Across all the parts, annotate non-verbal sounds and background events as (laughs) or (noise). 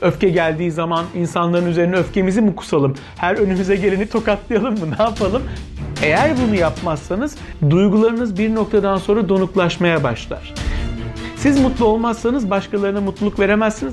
Öfke geldiği zaman insanların üzerine öfkemizi mi kusalım? Her önümüze geleni tokatlayalım mı? (laughs) Ne yapalım? Eğer bunu yapmazsanız duygularınız bir noktadan sonra donuklaşmaya başlar. Siz mutlu olmazsanız başkalarına mutluluk veremezsiniz.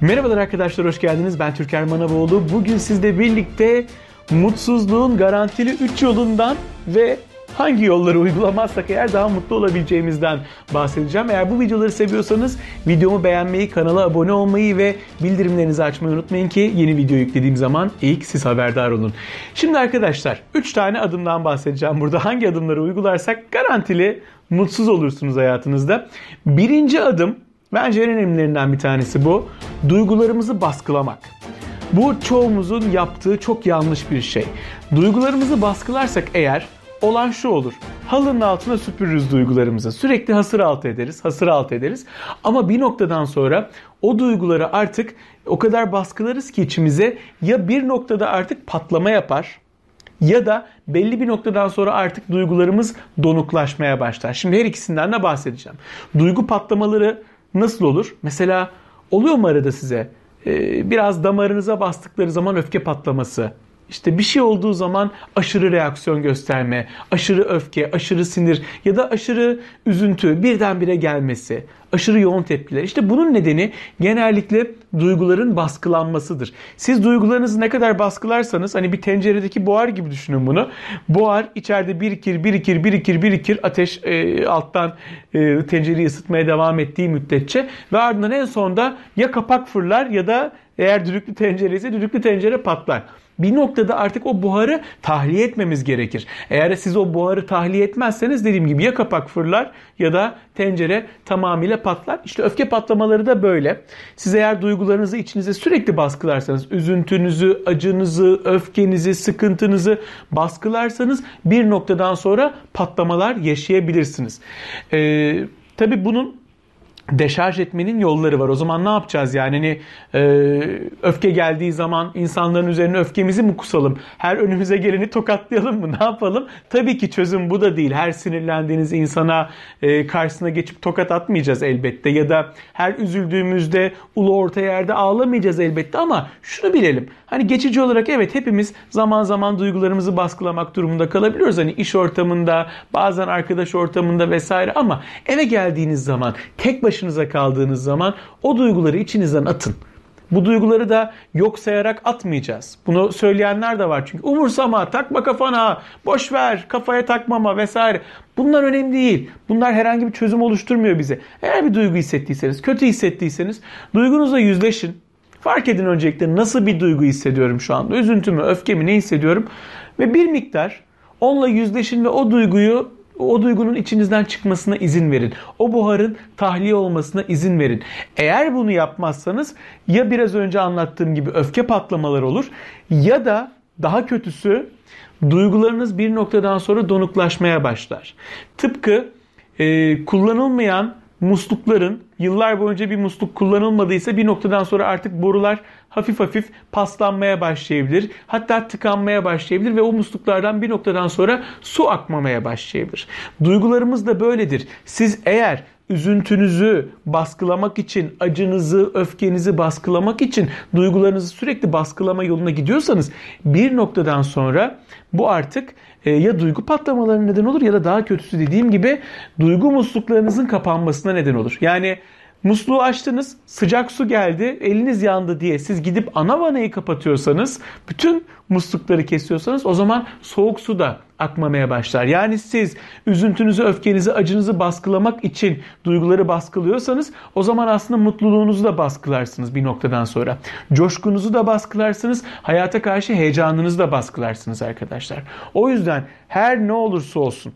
Merhabalar arkadaşlar, hoş geldiniz. Ben Türker Manavoğlu. Bugün sizle birlikte mutsuzluğun garantili 3 yolundan ve hangi yolları uygulamazsak eğer daha mutlu olabileceğimizden bahsedeceğim. Eğer bu videoları seviyorsanız videomu beğenmeyi, kanala abone olmayı ve bildirimlerinizi açmayı unutmayın ki yeni video yüklediğim zaman ilk siz haberdar olun. Şimdi arkadaşlar 3 tane adımdan bahsedeceğim burada. Hangi adımları uygularsak garantili mutsuz olursunuz hayatınızda. Birinci adım Bence en önemlilerinden bir tanesi bu. Duygularımızı baskılamak. Bu çoğumuzun yaptığı çok yanlış bir şey. Duygularımızı baskılarsak eğer olan şu olur. Halının altına süpürürüz duygularımızı. Sürekli hasır altı ederiz, hasır altı ederiz. Ama bir noktadan sonra o duyguları artık o kadar baskılarız ki içimize ya bir noktada artık patlama yapar ya da belli bir noktadan sonra artık duygularımız donuklaşmaya başlar. Şimdi her ikisinden de bahsedeceğim. Duygu patlamaları nasıl olur? Mesela oluyor mu arada size? Ee, biraz damarınıza bastıkları zaman öfke patlaması. İşte bir şey olduğu zaman aşırı reaksiyon gösterme, aşırı öfke, aşırı sinir ya da aşırı üzüntü birdenbire gelmesi aşırı yoğun tepkiler. İşte bunun nedeni genellikle duyguların baskılanmasıdır. Siz duygularınızı ne kadar baskılarsanız hani bir tenceredeki buhar gibi düşünün bunu. Buhar içeride birikir, birikir, birikir, birikir. Ateş e, alttan e, tencereyi ısıtmaya devam ettiği müddetçe ve ardından en sonunda ya kapak fırlar ya da eğer düdüklü tencere ise düdüklü tencere patlar bir noktada artık o buharı tahliye etmemiz gerekir. Eğer siz o buharı tahliye etmezseniz dediğim gibi ya kapak fırlar ya da tencere tamamıyla patlar. İşte öfke patlamaları da böyle. Siz eğer duygularınızı içinize sürekli baskılarsanız, üzüntünüzü, acınızı, öfkenizi, sıkıntınızı baskılarsanız bir noktadan sonra patlamalar yaşayabilirsiniz. Ee, tabii bunun deşarj etmenin yolları var. O zaman ne yapacağız yani? Hani, e, öfke geldiği zaman insanların üzerine öfkemizi mi kusalım? Her önümüze geleni tokatlayalım mı? (laughs) Ne yapalım? Tabii ki çözüm bu da değil. Her sinirlendiğiniz insana e, karşısına geçip tokat atmayacağız elbette. Ya da her üzüldüğümüzde ulu orta yerde ağlamayacağız elbette ama şunu bilelim. Hani geçici olarak evet hepimiz zaman zaman duygularımızı baskılamak durumunda kalabiliyoruz. Hani iş ortamında, bazen arkadaş ortamında vesaire ama eve geldiğiniz zaman tek başınıza kaldığınız zaman o duyguları içinizden atın. Bu duyguları da yok sayarak atmayacağız. Bunu söyleyenler de var çünkü umursama, takma kafana, boş ver, kafaya takmama vesaire. Bunlar önemli değil. Bunlar herhangi bir çözüm oluşturmuyor bize. Eğer bir duygu hissettiyseniz, kötü hissettiyseniz duygunuzla yüzleşin. Fark edin öncelikle nasıl bir duygu hissediyorum şu anda. Üzüntü mü, öfke mi ne hissediyorum? Ve bir miktar onunla yüzleşin ve o duyguyu o duygunun içinizden çıkmasına izin verin. O buharın tahliye olmasına izin verin. Eğer bunu yapmazsanız ya biraz önce anlattığım gibi öfke patlamaları olur ya da daha kötüsü duygularınız bir noktadan sonra donuklaşmaya başlar. Tıpkı e, kullanılmayan muslukların yıllar boyunca bir musluk kullanılmadıysa bir noktadan sonra artık borular hafif hafif paslanmaya başlayabilir. Hatta tıkanmaya başlayabilir ve o musluklardan bir noktadan sonra su akmamaya başlayabilir. Duygularımız da böyledir. Siz eğer üzüntünüzü baskılamak için, acınızı, öfkenizi baskılamak için duygularınızı sürekli baskılama yoluna gidiyorsanız bir noktadan sonra bu artık e, ya duygu patlamalarına neden olur ya da daha kötüsü dediğim gibi duygu musluklarınızın kapanmasına neden olur. Yani Musluğu açtınız, sıcak su geldi, eliniz yandı diye siz gidip ana vanayı kapatıyorsanız, bütün muslukları kesiyorsanız o zaman soğuk su da akmamaya başlar. Yani siz üzüntünüzü, öfkenizi, acınızı baskılamak için duyguları baskılıyorsanız o zaman aslında mutluluğunuzu da baskılarsınız bir noktadan sonra. Coşkunuzu da baskılarsınız, hayata karşı heyecanınızı da baskılarsınız arkadaşlar. O yüzden her ne olursa olsun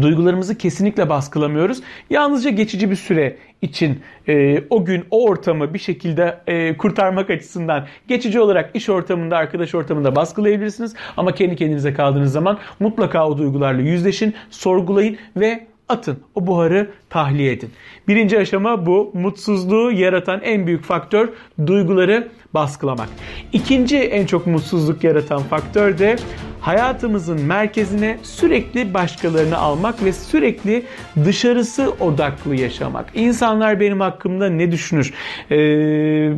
Duygularımızı kesinlikle baskılamıyoruz. Yalnızca geçici bir süre için e, o gün o ortamı bir şekilde e, kurtarmak açısından geçici olarak iş ortamında, arkadaş ortamında baskılayabilirsiniz. Ama kendi kendinize kaldığınız zaman mutlaka o duygularla yüzleşin, sorgulayın ve atın. O buharı tahliye edin. Birinci aşama bu. Mutsuzluğu yaratan en büyük faktör duyguları baskılamak. İkinci en çok mutsuzluk yaratan faktör de hayatımızın merkezine sürekli başkalarını almak ve sürekli dışarısı odaklı yaşamak. İnsanlar benim hakkımda ne düşünür? Ee,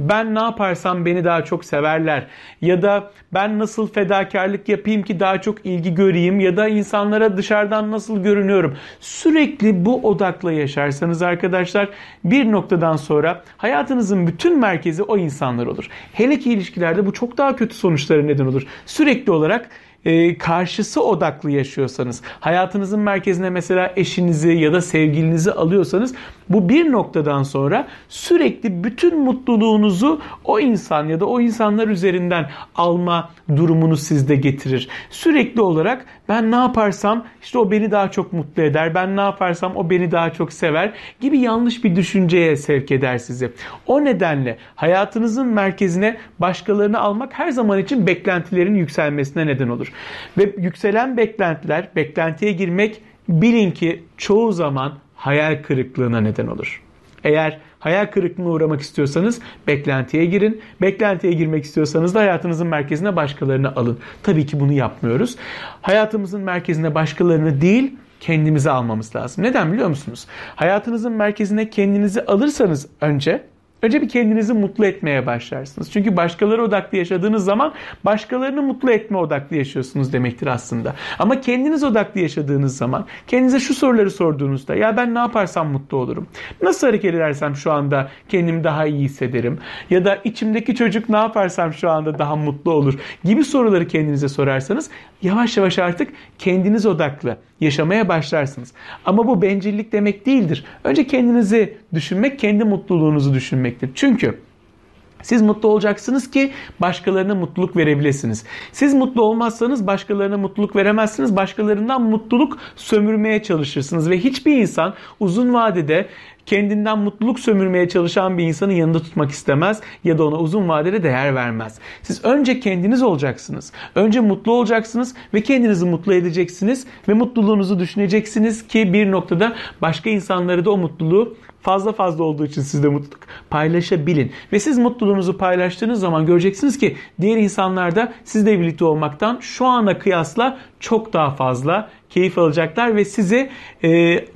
ben ne yaparsam beni daha çok severler. Ya da ben nasıl fedakarlık yapayım ki daha çok ilgi göreyim ya da insanlara dışarıdan nasıl görünüyorum. Sürekli bu odakla yaşarsanız arkadaşlar bir noktadan sonra hayatınızın bütün merkezi o insanlar olur. Hele ki ilişkilerde bu çok daha kötü sonuçlara neden olur. Sürekli olarak e, karşısı odaklı yaşıyorsanız, hayatınızın merkezine mesela eşinizi ya da sevgilinizi alıyorsanız bu bir noktadan sonra sürekli bütün mutluluğunuzu o insan ya da o insanlar üzerinden alma durumunu sizde getirir. Sürekli olarak ben ne yaparsam işte o beni daha çok mutlu eder. Ben ne yaparsam o beni daha çok sever gibi yanlış bir düşünceye sevk eder sizi. O nedenle hayatınızın merkezine başkalarını almak her zaman için beklentilerin yükselmesine neden olur. Ve yükselen beklentiler, beklentiye girmek bilin ki çoğu zaman hayal kırıklığına neden olur. Eğer hayal kırıklığına uğramak istiyorsanız beklentiye girin. Beklentiye girmek istiyorsanız da hayatınızın merkezine başkalarını alın. Tabii ki bunu yapmıyoruz. Hayatımızın merkezine başkalarını değil kendimizi almamız lazım. Neden biliyor musunuz? Hayatınızın merkezine kendinizi alırsanız önce Önce bir kendinizi mutlu etmeye başlarsınız. Çünkü başkaları odaklı yaşadığınız zaman başkalarını mutlu etme odaklı yaşıyorsunuz demektir aslında. Ama kendiniz odaklı yaşadığınız zaman kendinize şu soruları sorduğunuzda ya ben ne yaparsam mutlu olurum? Nasıl hareket edersem şu anda kendimi daha iyi hissederim? Ya da içimdeki çocuk ne yaparsam şu anda daha mutlu olur? Gibi soruları kendinize sorarsanız yavaş yavaş artık kendiniz odaklı yaşamaya başlarsınız. Ama bu bencillik demek değildir. Önce kendinizi düşünmek, kendi mutluluğunuzu düşünmektir. Çünkü siz mutlu olacaksınız ki başkalarına mutluluk verebilirsiniz. Siz mutlu olmazsanız başkalarına mutluluk veremezsiniz. Başkalarından mutluluk sömürmeye çalışırsınız ve hiçbir insan uzun vadede kendinden mutluluk sömürmeye çalışan bir insanı yanında tutmak istemez ya da ona uzun vadede değer vermez. Siz önce kendiniz olacaksınız. Önce mutlu olacaksınız ve kendinizi mutlu edeceksiniz ve mutluluğunuzu düşüneceksiniz ki bir noktada başka insanları da o mutluluğu fazla fazla olduğu için sizde mutluluk paylaşabilin. Ve siz mutluluğunuzu paylaştığınız zaman göreceksiniz ki diğer insanlar da sizle birlikte olmaktan şu ana kıyasla çok daha fazla keyif alacaklar ve sizi e,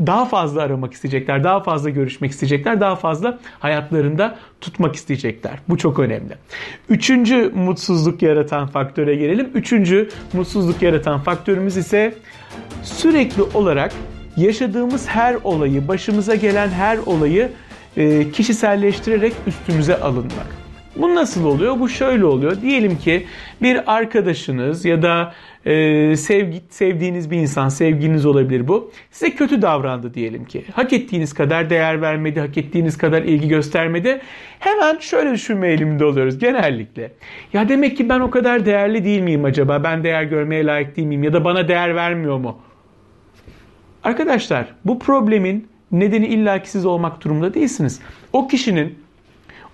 daha fazla aramak isteyecekler, daha fazla görüşmek isteyecekler, daha fazla hayatlarında tutmak isteyecekler. Bu çok önemli. Üçüncü mutsuzluk yaratan faktöre gelelim. Üçüncü mutsuzluk yaratan faktörümüz ise sürekli olarak yaşadığımız her olayı, başımıza gelen her olayı e, kişiselleştirerek üstümüze alınmak. Bu nasıl oluyor? Bu şöyle oluyor. Diyelim ki bir arkadaşınız ya da e, sevgi, sevdiğiniz bir insan, sevginiz olabilir bu. Size kötü davrandı diyelim ki. Hak ettiğiniz kadar değer vermedi, hak ettiğiniz kadar ilgi göstermedi. Hemen şöyle düşünme eğiliminde oluyoruz genellikle. Ya demek ki ben o kadar değerli değil miyim acaba? Ben değer görmeye layık değil miyim? Ya da bana değer vermiyor mu? Arkadaşlar bu problemin nedeni illaki siz olmak durumunda değilsiniz. O kişinin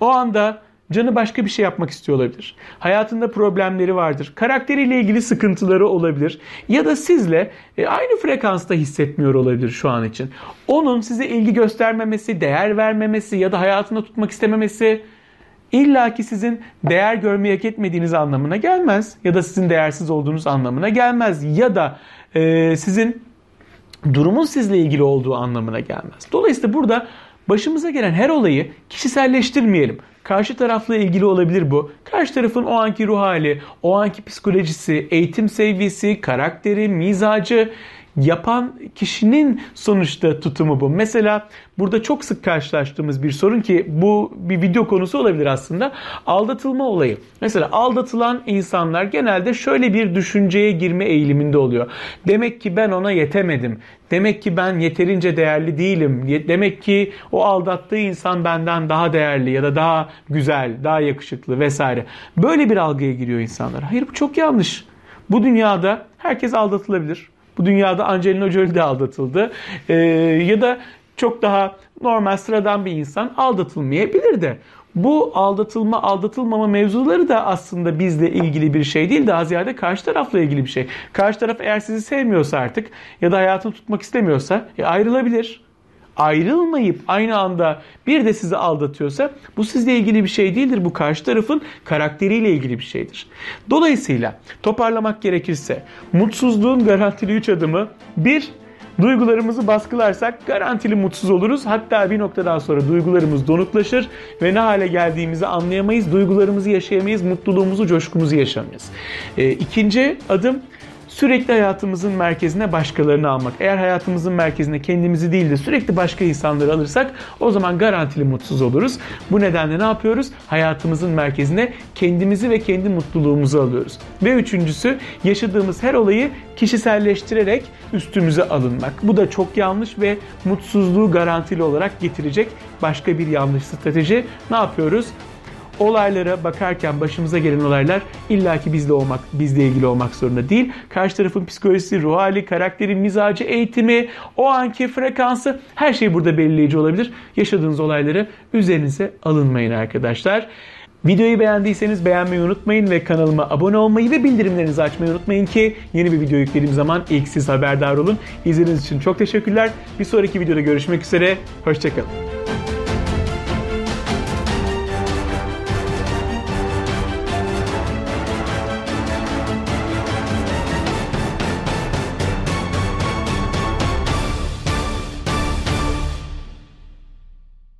o anda canı başka bir şey yapmak istiyor olabilir. Hayatında problemleri vardır. Karakteriyle ilgili sıkıntıları olabilir. Ya da sizle e, aynı frekansta hissetmiyor olabilir şu an için. Onun size ilgi göstermemesi, değer vermemesi ya da hayatında tutmak istememesi illa ki sizin değer görmeyi hak etmediğiniz anlamına gelmez. Ya da sizin değersiz olduğunuz anlamına gelmez. Ya da e, sizin durumun sizle ilgili olduğu anlamına gelmez. Dolayısıyla burada başımıza gelen her olayı kişiselleştirmeyelim. Karşı tarafla ilgili olabilir bu. Karşı tarafın o anki ruh hali, o anki psikolojisi, eğitim seviyesi, karakteri, mizacı yapan kişinin sonuçta tutumu bu. Mesela burada çok sık karşılaştığımız bir sorun ki bu bir video konusu olabilir aslında. Aldatılma olayı. Mesela aldatılan insanlar genelde şöyle bir düşünceye girme eğiliminde oluyor. Demek ki ben ona yetemedim. Demek ki ben yeterince değerli değilim. Demek ki o aldattığı insan benden daha değerli ya da daha güzel, daha yakışıklı vesaire. Böyle bir algıya giriyor insanlar. Hayır bu çok yanlış. Bu dünyada herkes aldatılabilir. Bu dünyada Angelina Jolie de aldatıldı. Ee, ya da çok daha normal sıradan bir insan aldatılmayabilir de. bu aldatılma aldatılmama mevzuları da aslında bizle ilgili bir şey değil daha ziyade karşı tarafla ilgili bir şey. Karşı taraf eğer sizi sevmiyorsa artık ya da hayatını tutmak istemiyorsa e, ayrılabilir ayrılmayıp aynı anda bir de sizi aldatıyorsa bu sizle ilgili bir şey değildir. Bu karşı tarafın karakteriyle ilgili bir şeydir. Dolayısıyla toparlamak gerekirse mutsuzluğun garantili 3 adımı bir Duygularımızı baskılarsak garantili mutsuz oluruz. Hatta bir noktadan sonra duygularımız donuklaşır ve ne hale geldiğimizi anlayamayız. Duygularımızı yaşayamayız, mutluluğumuzu, coşkumuzu yaşamayız. E, ikinci adım sürekli hayatımızın merkezine başkalarını almak. Eğer hayatımızın merkezine kendimizi değil de sürekli başka insanları alırsak o zaman garantili mutsuz oluruz. Bu nedenle ne yapıyoruz? Hayatımızın merkezine kendimizi ve kendi mutluluğumuzu alıyoruz. Ve üçüncüsü yaşadığımız her olayı kişiselleştirerek üstümüze alınmak. Bu da çok yanlış ve mutsuzluğu garantili olarak getirecek başka bir yanlış strateji. Ne yapıyoruz? Olaylara bakarken başımıza gelen olaylar illaki bizle olmak, bizle ilgili olmak zorunda değil. Karşı tarafın psikolojisi, ruh hali, karakteri, mizacı, eğitimi, o anki frekansı her şey burada belirleyici olabilir. Yaşadığınız olayları üzerinize alınmayın arkadaşlar. Videoyu beğendiyseniz beğenmeyi unutmayın ve kanalıma abone olmayı ve bildirimlerinizi açmayı unutmayın ki yeni bir video yüklediğim zaman ilk siz haberdar olun. İzlediğiniz için çok teşekkürler. Bir sonraki videoda görüşmek üzere. Hoşçakalın.